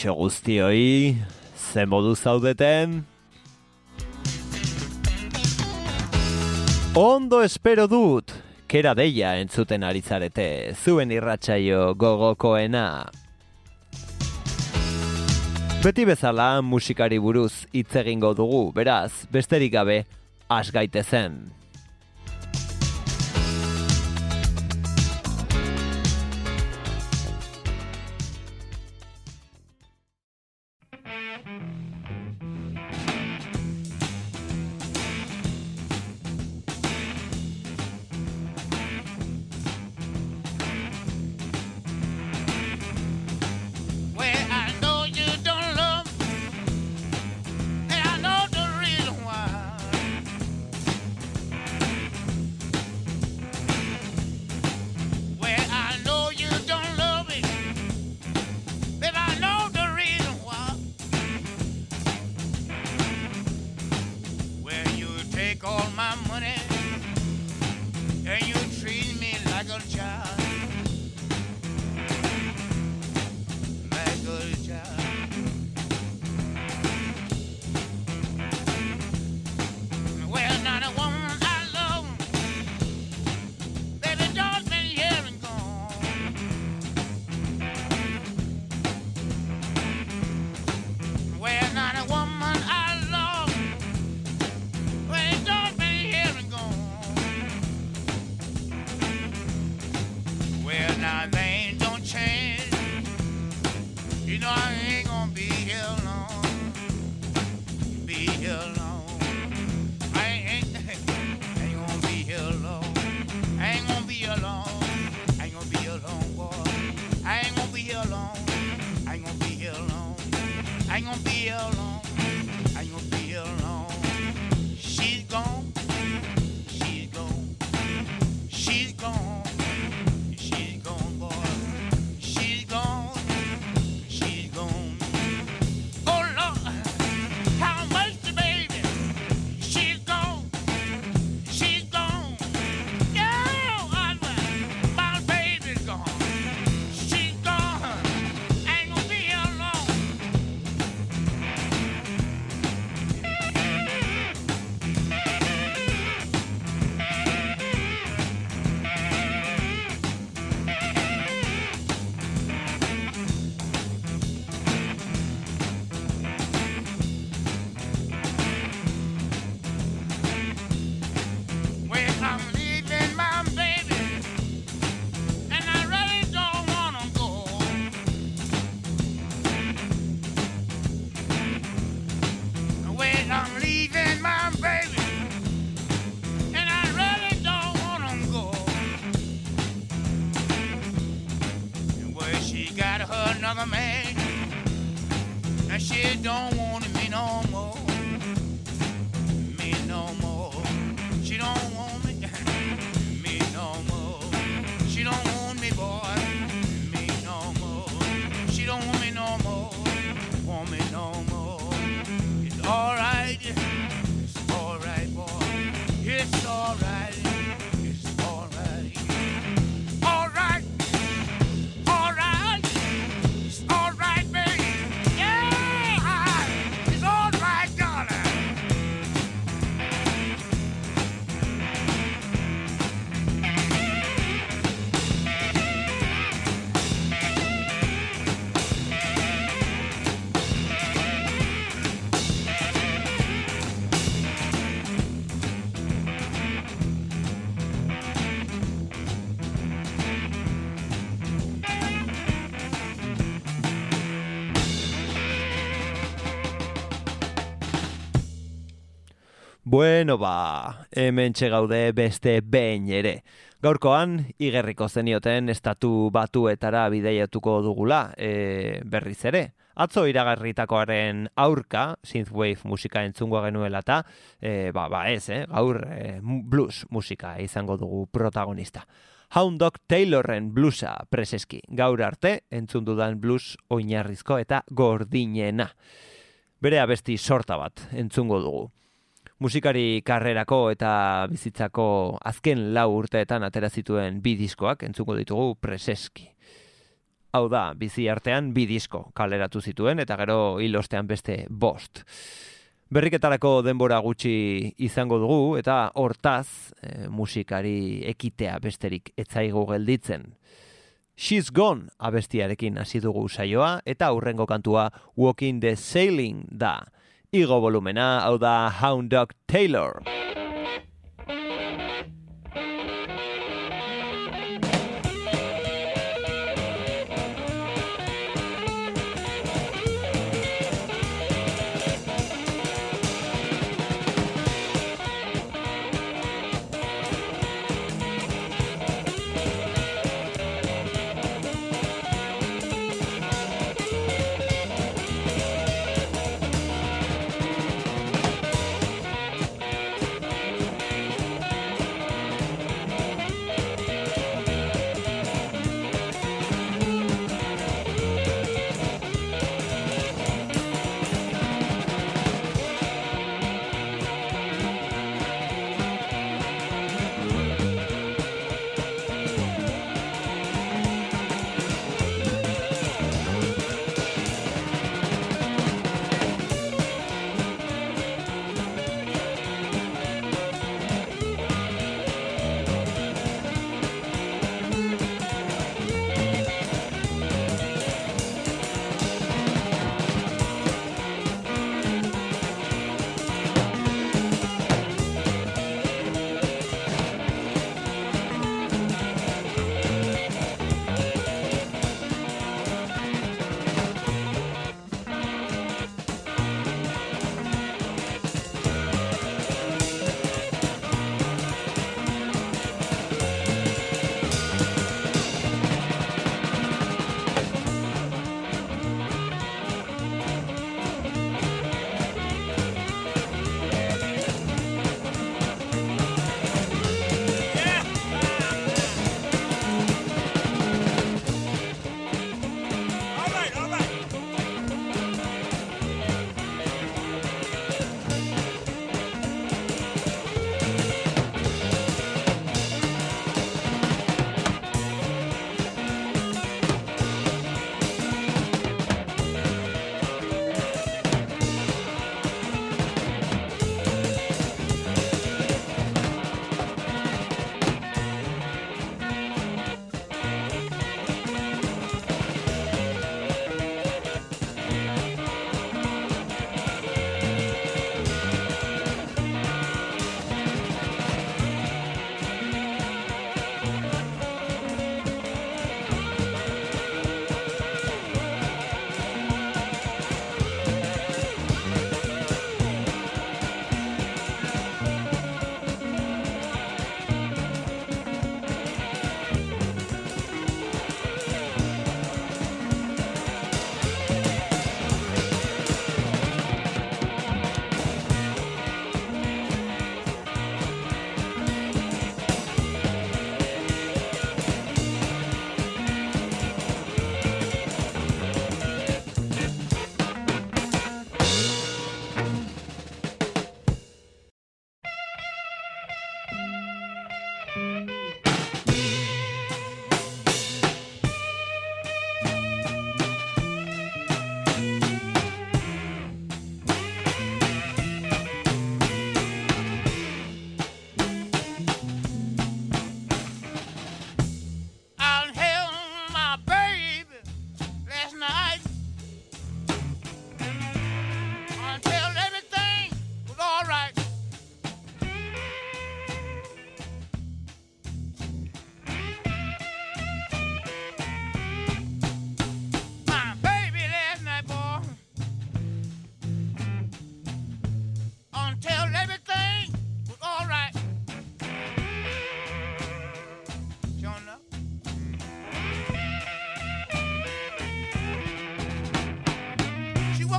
kaixo guztioi, ze modu zaudeten? Ondo espero dut, kera deia entzuten aritzarete, zuen irratsaio gogokoena. Beti bezala musikari buruz hitz egingo dugu, beraz, besterik gabe, has gaitezen. zen. Bueno, ba, hemen gaude beste behin ere. Gaurkoan, igerriko zenioten estatu batuetara bideiatuko dugula, e, berriz ere. Atzo iragarritakoaren aurka, synthwave musika entzungo genuela eta, e, ba, ba ez, eh? gaur e, blues musika izango dugu protagonista. Hound Dog Taylorren bluesa preseski. Gaur arte, entzun dudan blues oinarrizko eta gordinena. Bere abesti sorta bat entzungo dugu. Musikari karrerako eta bizitzako azken lau urteetan atera zituen bi diskoak entzungo ditugu preseski. Hau da, bizi artean bi disko kaleratu zituen eta gero hilostean beste bost. Berriketarako denbora gutxi izango dugu eta hortaz e, musikari ekitea besterik etzaigu gelditzen. She's Gone abestiarekin hasi dugu saioa eta aurrengo kantua Walking the Sailing da igo volumena, hau da Hound Dog Taylor.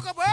loco, pues.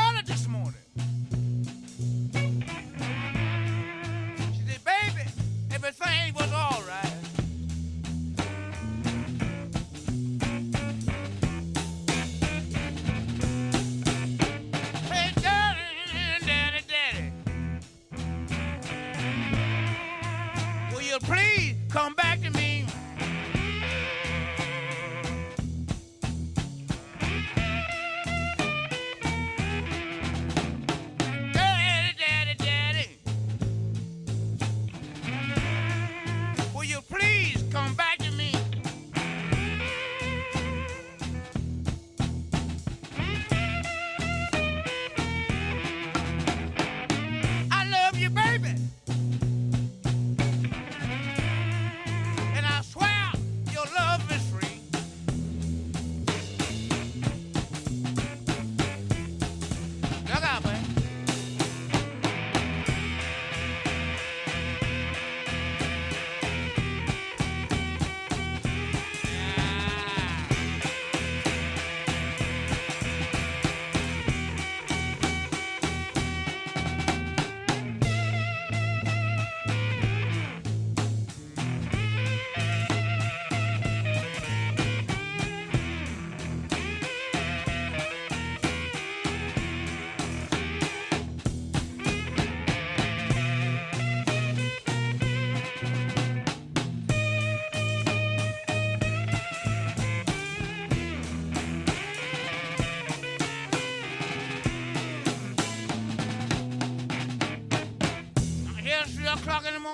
Three o'clock in the morning.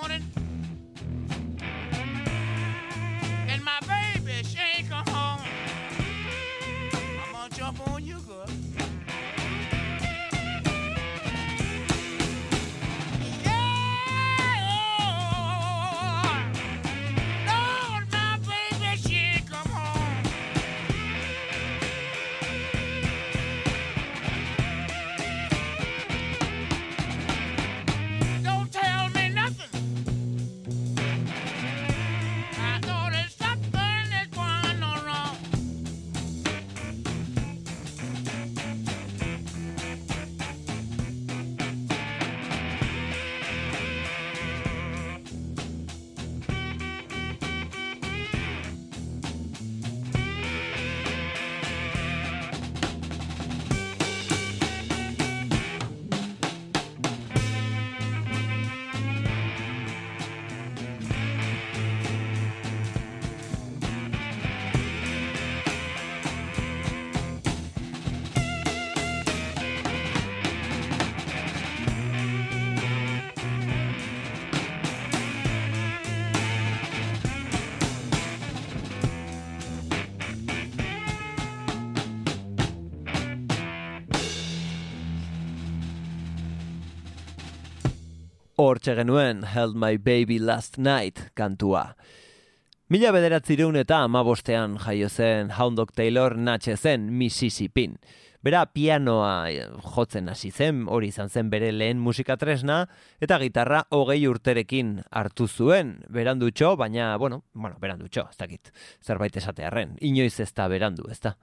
Hortxe genuen Held My Baby Last Night kantua. Mila bederatzireun eta amabostean jaio zen Hound Dog Taylor natxe zen Mississippin. Bera pianoa eh, jotzen hasi zen, hori izan zen bere lehen musika tresna, eta gitarra hogei urterekin hartu zuen, berandutxo, baina, bueno, bueno, berandutxo, ez dakit, zerbait esatearren, inoiz ez da berandu, ez da.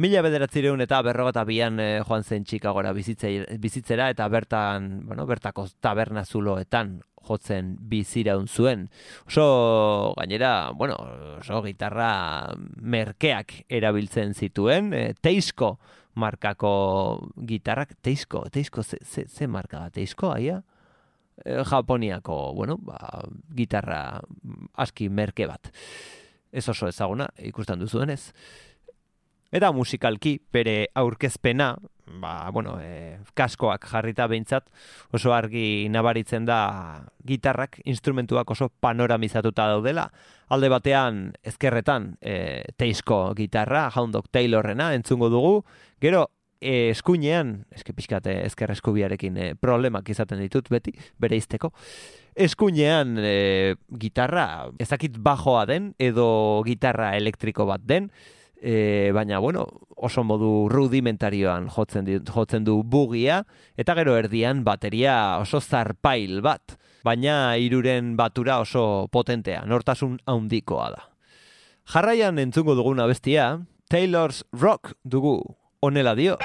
Mila bederatzireun eta berrogata bian eh, joan zen Chicagora bizitze- bizitzera eta bertan, bueno, bertako taberna zuloetan jotzen biziraun zuen. Oso, gainera, bueno, oso gitarra merkeak erabiltzen zituen, e, Teisko markako gitarrak, Teisko, Teisko, ze, ze, ze marka Teisko, aia? E, Japoniako, bueno, ba, gitarra aski merke bat. Ez oso ezaguna, ikusten duzuenez. Eta musikalki, bere aurkezpena, ba, bueno, e, kaskoak jarrita behintzat, oso argi nabaritzen da gitarrak, instrumentuak oso panoramizatuta daudela. Alde batean, ezkerretan, e, teizko gitarra, Hound Dog Taylorrena, entzungo dugu, gero, e, eskuinean, eske pixkat e, ezker eskubiarekin e, problemak izaten ditut beti, bere izteko, eskuinean e, gitarra, ezakit bajoa den, edo gitarra elektriko bat den, e, baina bueno, oso modu rudimentarioan jotzen, di- jotzen du bugia, eta gero erdian bateria oso zarpail bat, baina hiruren batura oso potentea, nortasun haundikoa da. Jarraian entzungo duguna bestia, Taylor's Rock dugu, honela dio.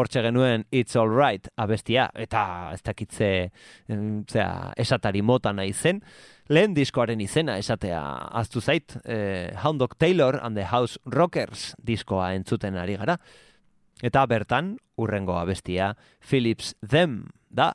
hortxe genuen It's Alright abestia, eta ez dakitze zera, esatari mota nahi zen, lehen diskoaren izena esatea aztu zait, eh, Hound Dog Taylor and the House Rockers diskoa entzuten ari gara, eta bertan, urrengo abestia, Philips Them da,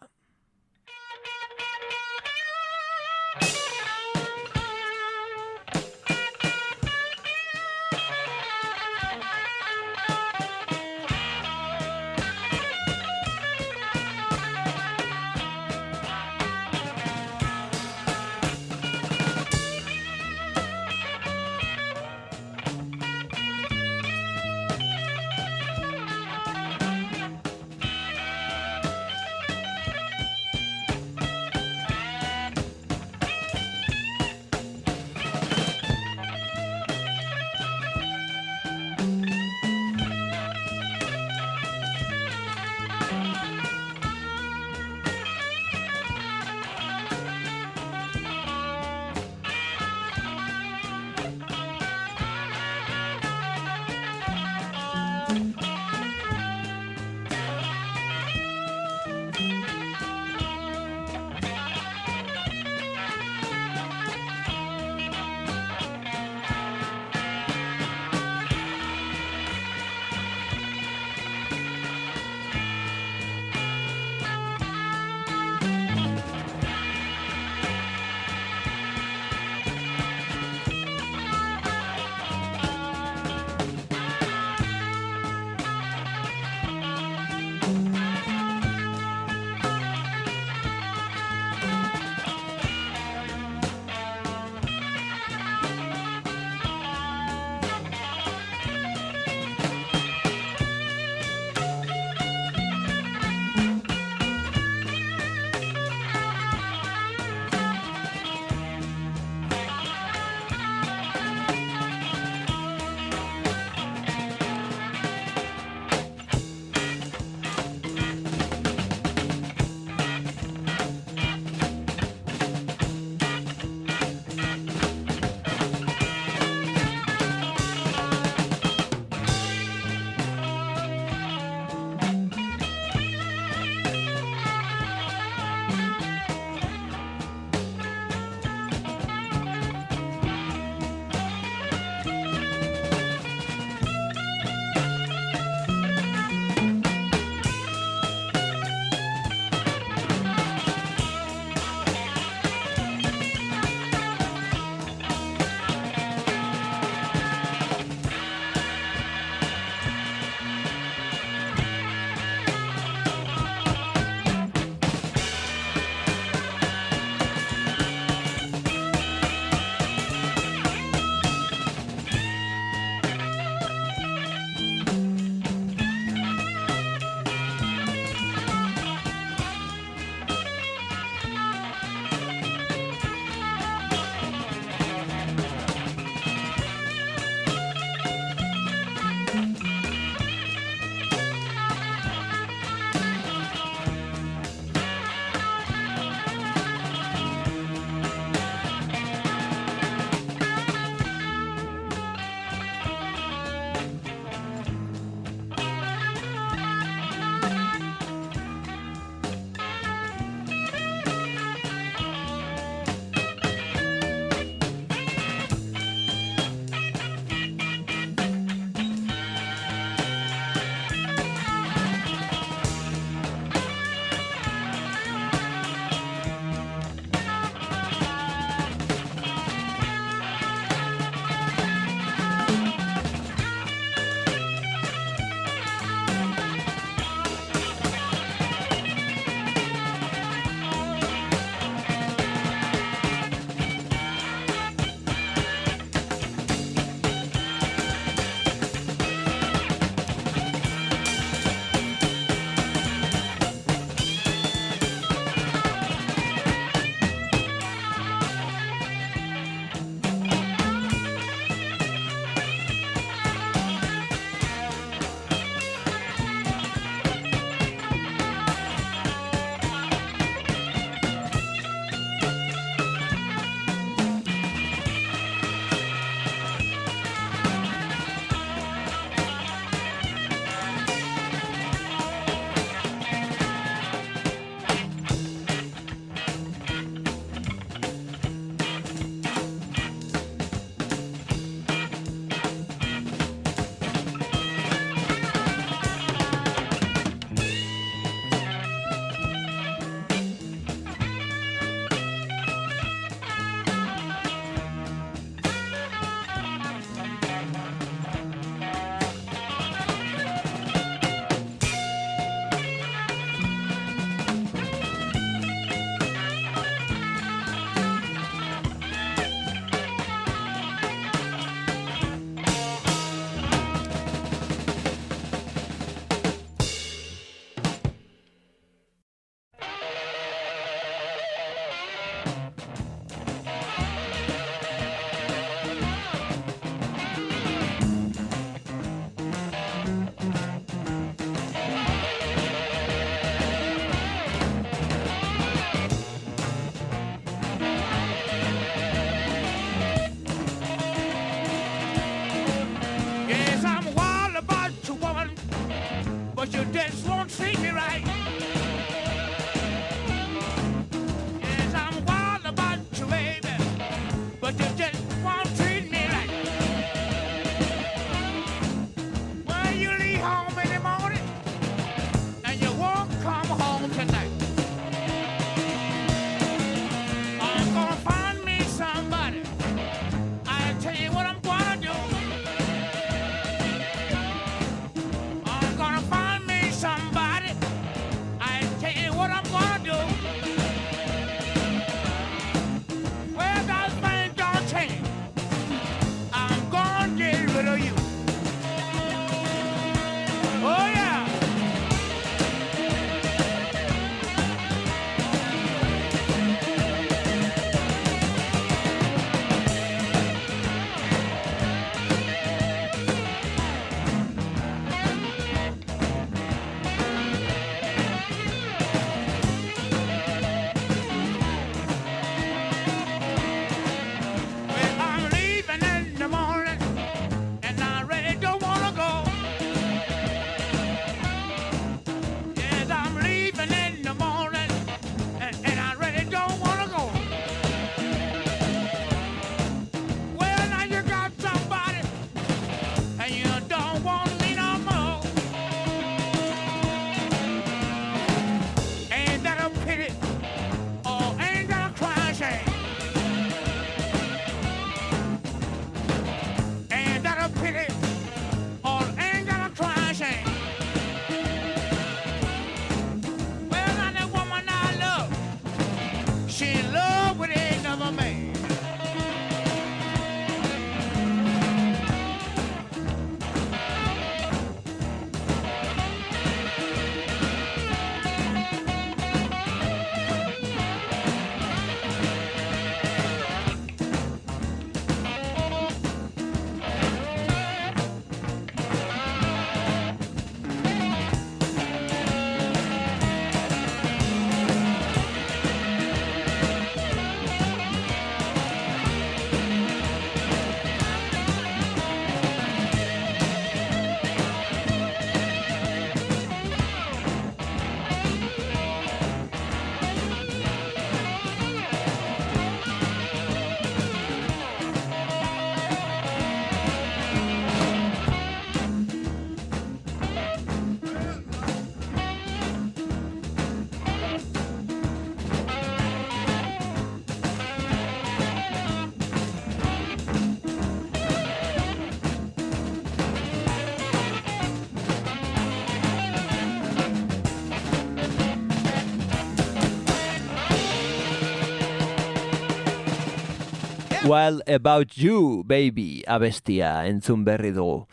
Well About You, Baby, abestia entzun berri dugu.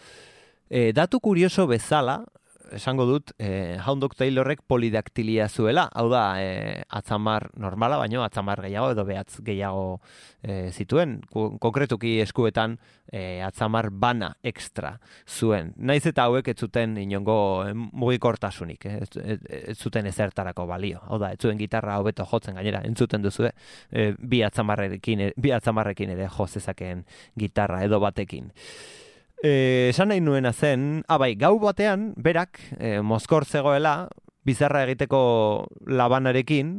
E, datu kurioso bezala, esango dut, e, Hound Dog Taylorrek polidaktilia zuela, hau da, e, atzamar normala, baino atzamar gehiago edo behatz gehiago e, zituen, Ko- konkretuki eskuetan e, atzamar bana extra zuen. Naiz eta hauek ez zuten inongo mugikortasunik, eh, ez, zuten ezertarako balio. Hau da, ez zuen gitarra hobeto jotzen gainera, entzuten duzu, e, bi atzamarrekin, bi atzamarrekin ere jo zezakeen gitarra edo batekin. E, esan nahi nuena zen, ah bai, gau batean, berak, e, mozkor zegoela, bizarra egiteko labanarekin,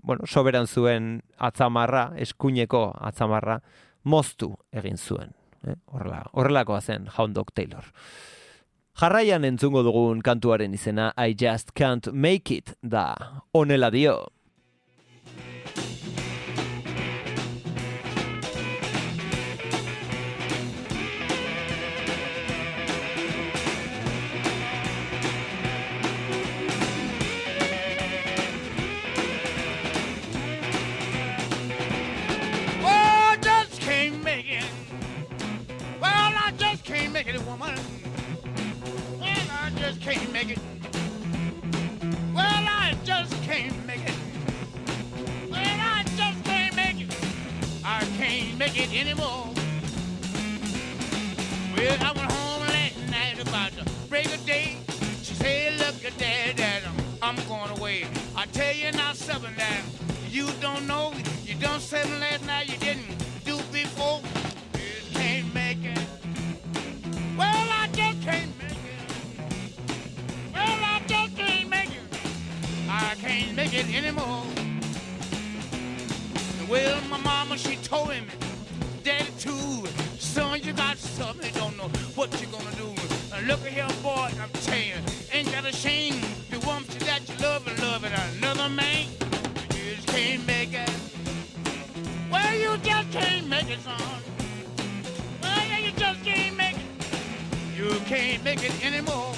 bueno, soberan zuen atzamarra, eskuineko atzamarra, moztu egin zuen. Eh? Horrela, horrelakoa zen Hound Dog Taylor. Jarraian entzungo dugun kantuaren izena I Just Can't Make It da, onela dio. It, woman. Well, I just can't make it. Well, I just can't make it. Well, I just can't make it. I can't make it anymore. Well, I went home last night about the break of day. She said, look at that, that I'm, I'm going away. I tell you now something that you don't know. You done something last night you didn't do before. It anymore. Well, my mama, she told him, Daddy, too son, you got something, don't know what you're gonna do. Uh, look at here, boy, I'm telling ain't that a shame? The woman that you love and love it, another man, you just can't make it. Well, you just can't make it, son. Well, yeah, you just can't make it. You can't make it anymore.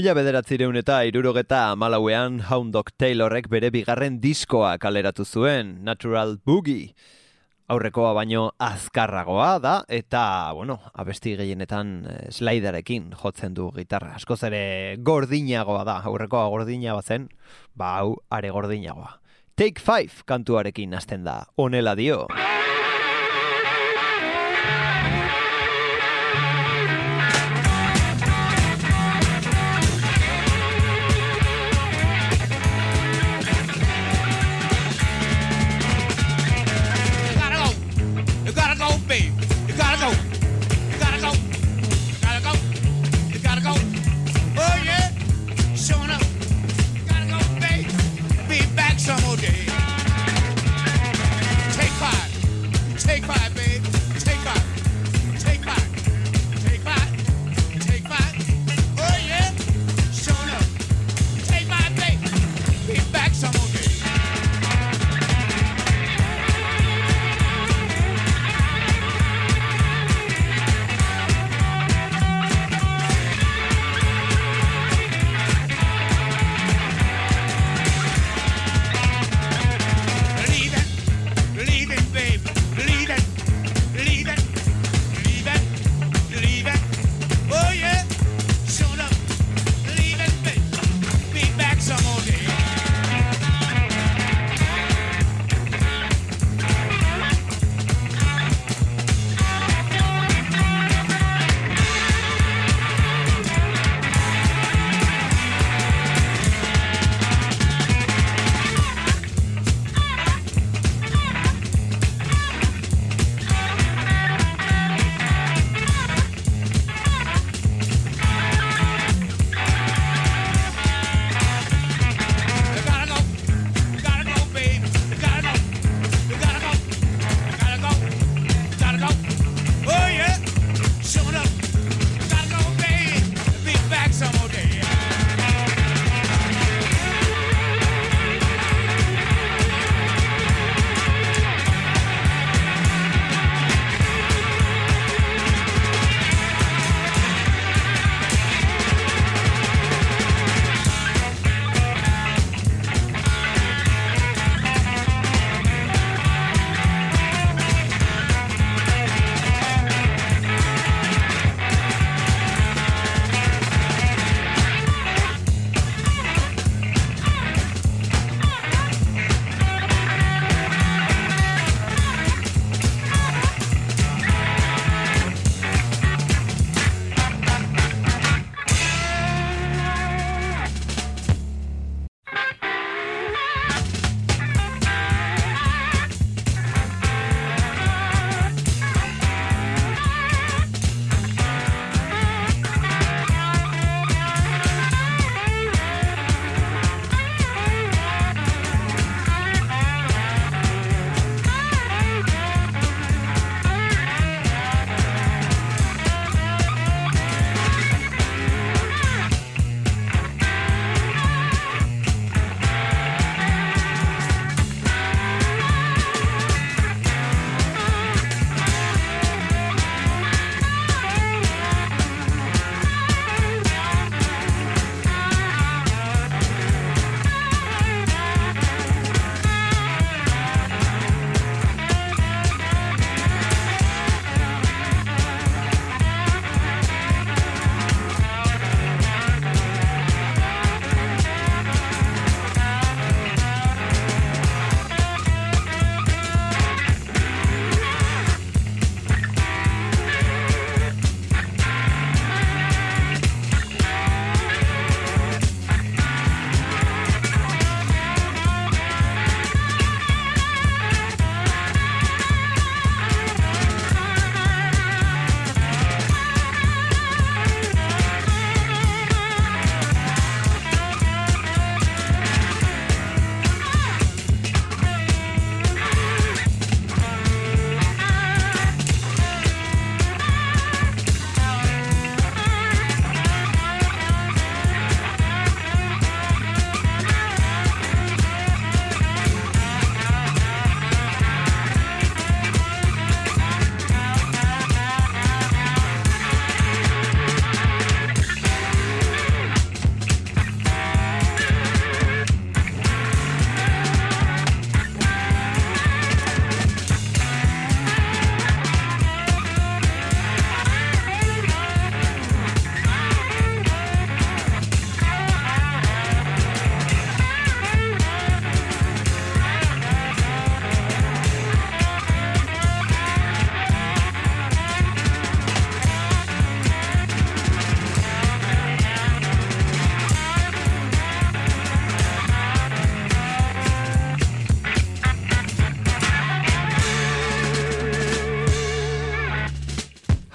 Mila bederatzireun eta irurogeta malauean Hound Dog Taylorrek bere bigarren diskoa kaleratu zuen, Natural Boogie. Aurrekoa baino azkarragoa da, eta, bueno, abesti gehienetan eh, sliderekin jotzen du gitarra. Askoz ere gordinagoa da, aurrekoa gordina bazen, ba hau are gordinagoa. Take Five kantuarekin hasten da, honela dio.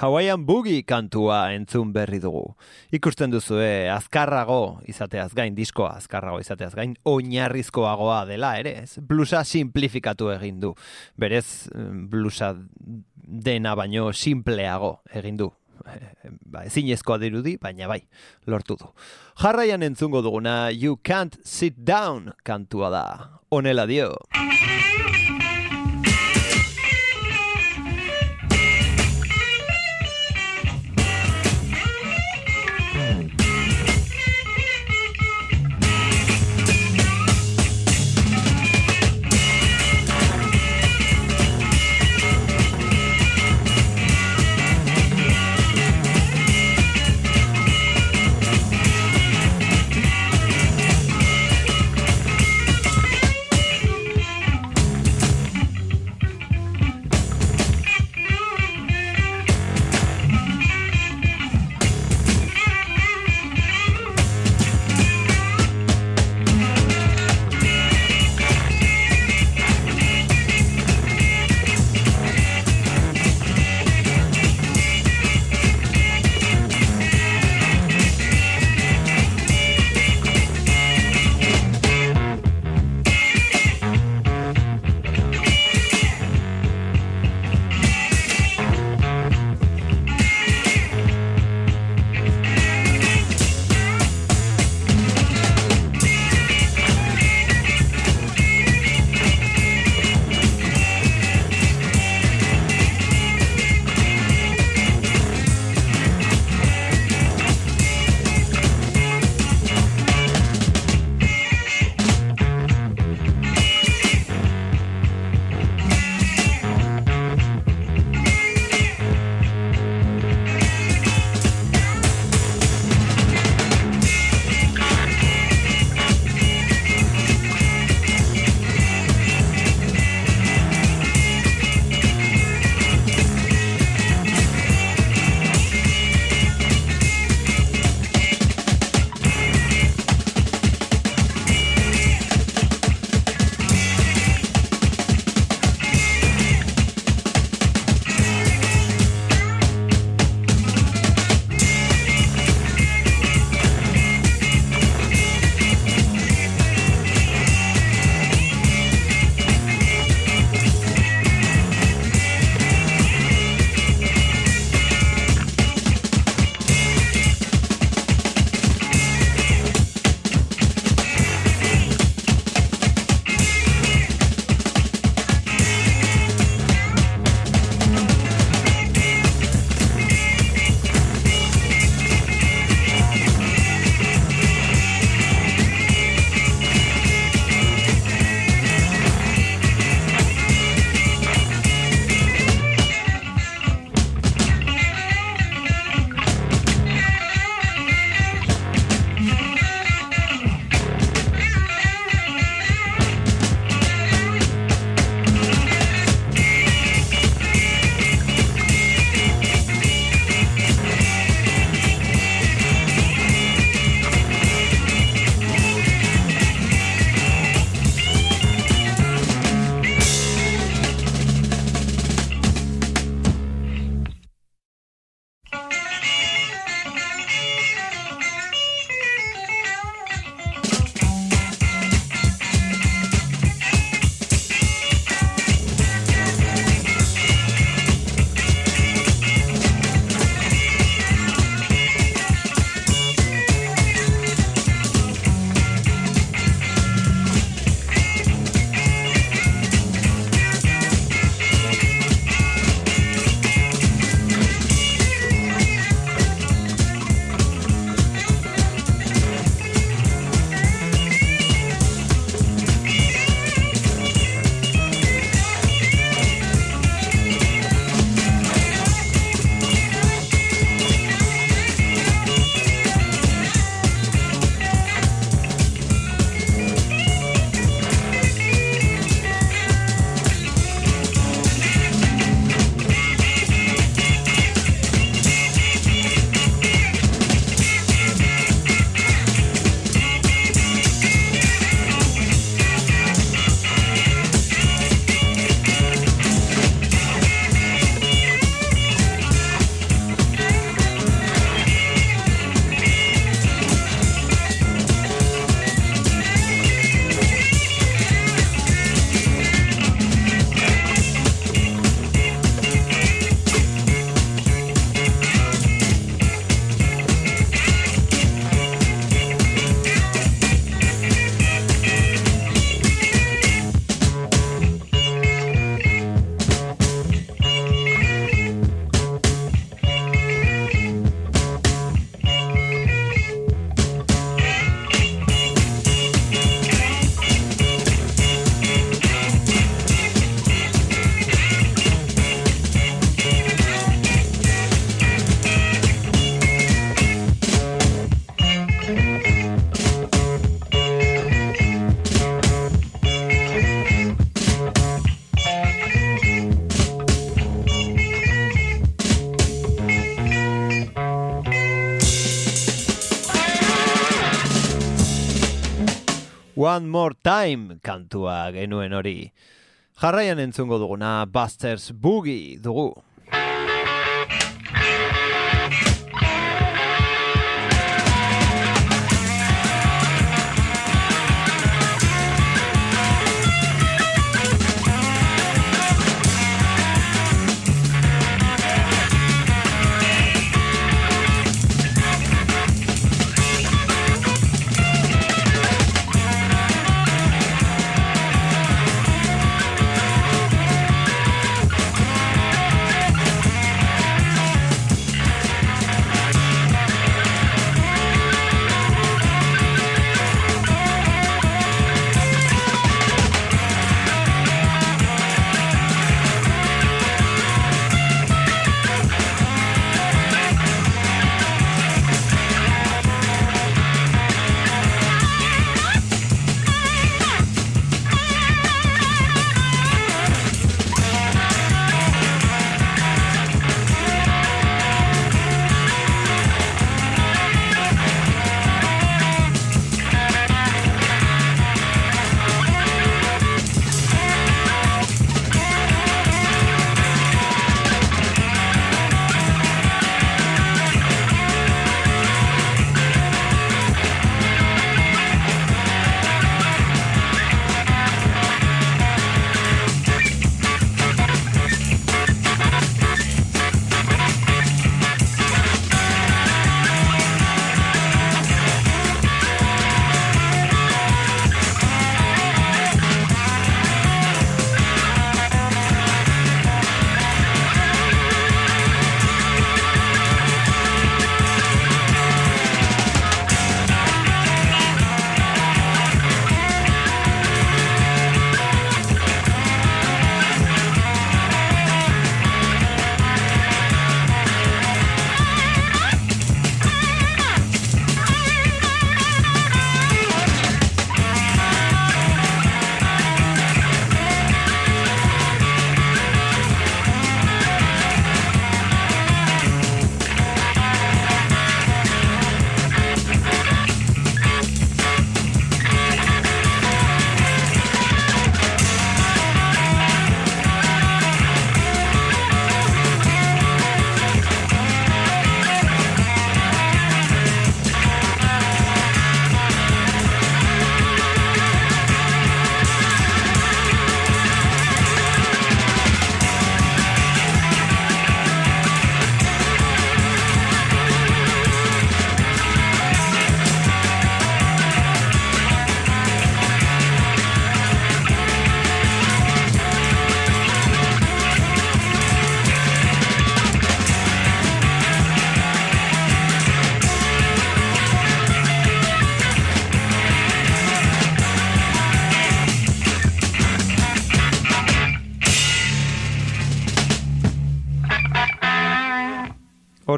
Hawaiian Boogie kantua entzun berri dugu. Ikusten duzue azkarrago izateaz gain, diskoa azkarrago izateaz gain, oinarrizkoagoa dela ere, ez? Blusa simplifikatu egin du. Berez, mm, blusa dena baino simpleago egin du. Eh, ba, ezinezkoa dirudi, baina bai, lortu du. Jarraian entzungo duguna You Can't Sit Down kantua da. Honela dio. One More Time kantua genuen hori. Jarraian entzungo duguna Busters Boogie dugu.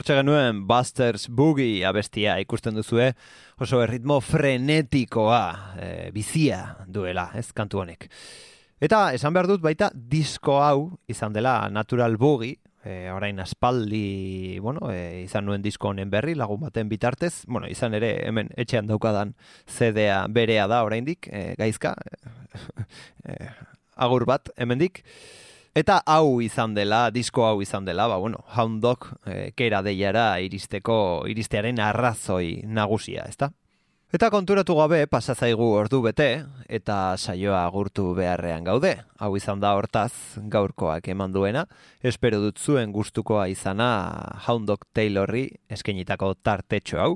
Hortxe genuen Busters Boogie abestia ikusten duzue, oso erritmo frenetikoa, e, bizia duela, ez kantu honek. Eta esan behar dut baita disko hau izan dela Natural Boogie, e, orain aspaldi, bueno, e, izan nuen disko honen berri, lagun baten bitartez, bueno, izan ere hemen etxean daukadan CD-a berea da oraindik, e, gaizka, e, agur bat hemendik. Eta hau izan dela, disko hau izan dela, ba, bueno, Hound Dog e, kera deiara iristeko, iristearen arrazoi nagusia, ezta? Eta konturatu gabe, pasazaigu ordu bete, eta saioa gurtu beharrean gaude. Hau izan da hortaz, gaurkoak eman duena, espero dut zuen gustukoa izana Hound Dog Taylorri eskenitako tartetxo hau,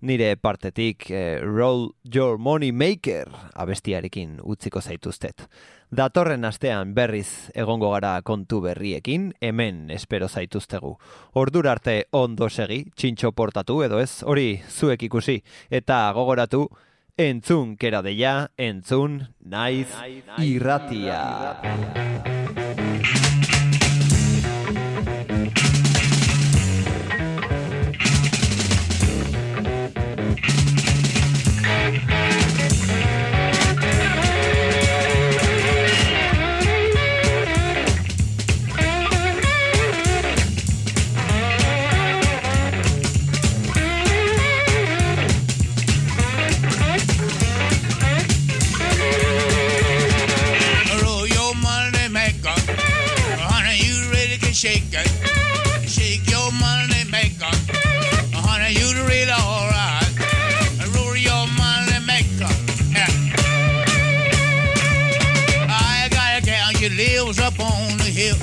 nire partetik eh, Roll Your Money Maker abestiarekin utziko zaituztet. Datorren astean berriz egongo gara kontu berriekin, hemen espero zaituztegu. Ordur arte ondo segi, txintxo portatu edo ez, hori zuek ikusi, eta gogoratu, entzun kera deia, entzun naiz irratia. live.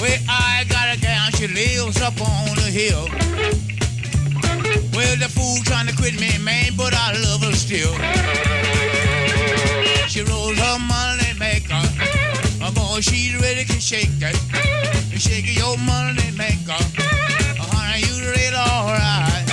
Well, I got a gal, she lives up on the hill. Well, the fool trying to quit me, man, but I love her still. She rolls her money maker. my boy, She's ready to shake it. Shake your money maker. Uh-huh, Honey, You're ready, all right.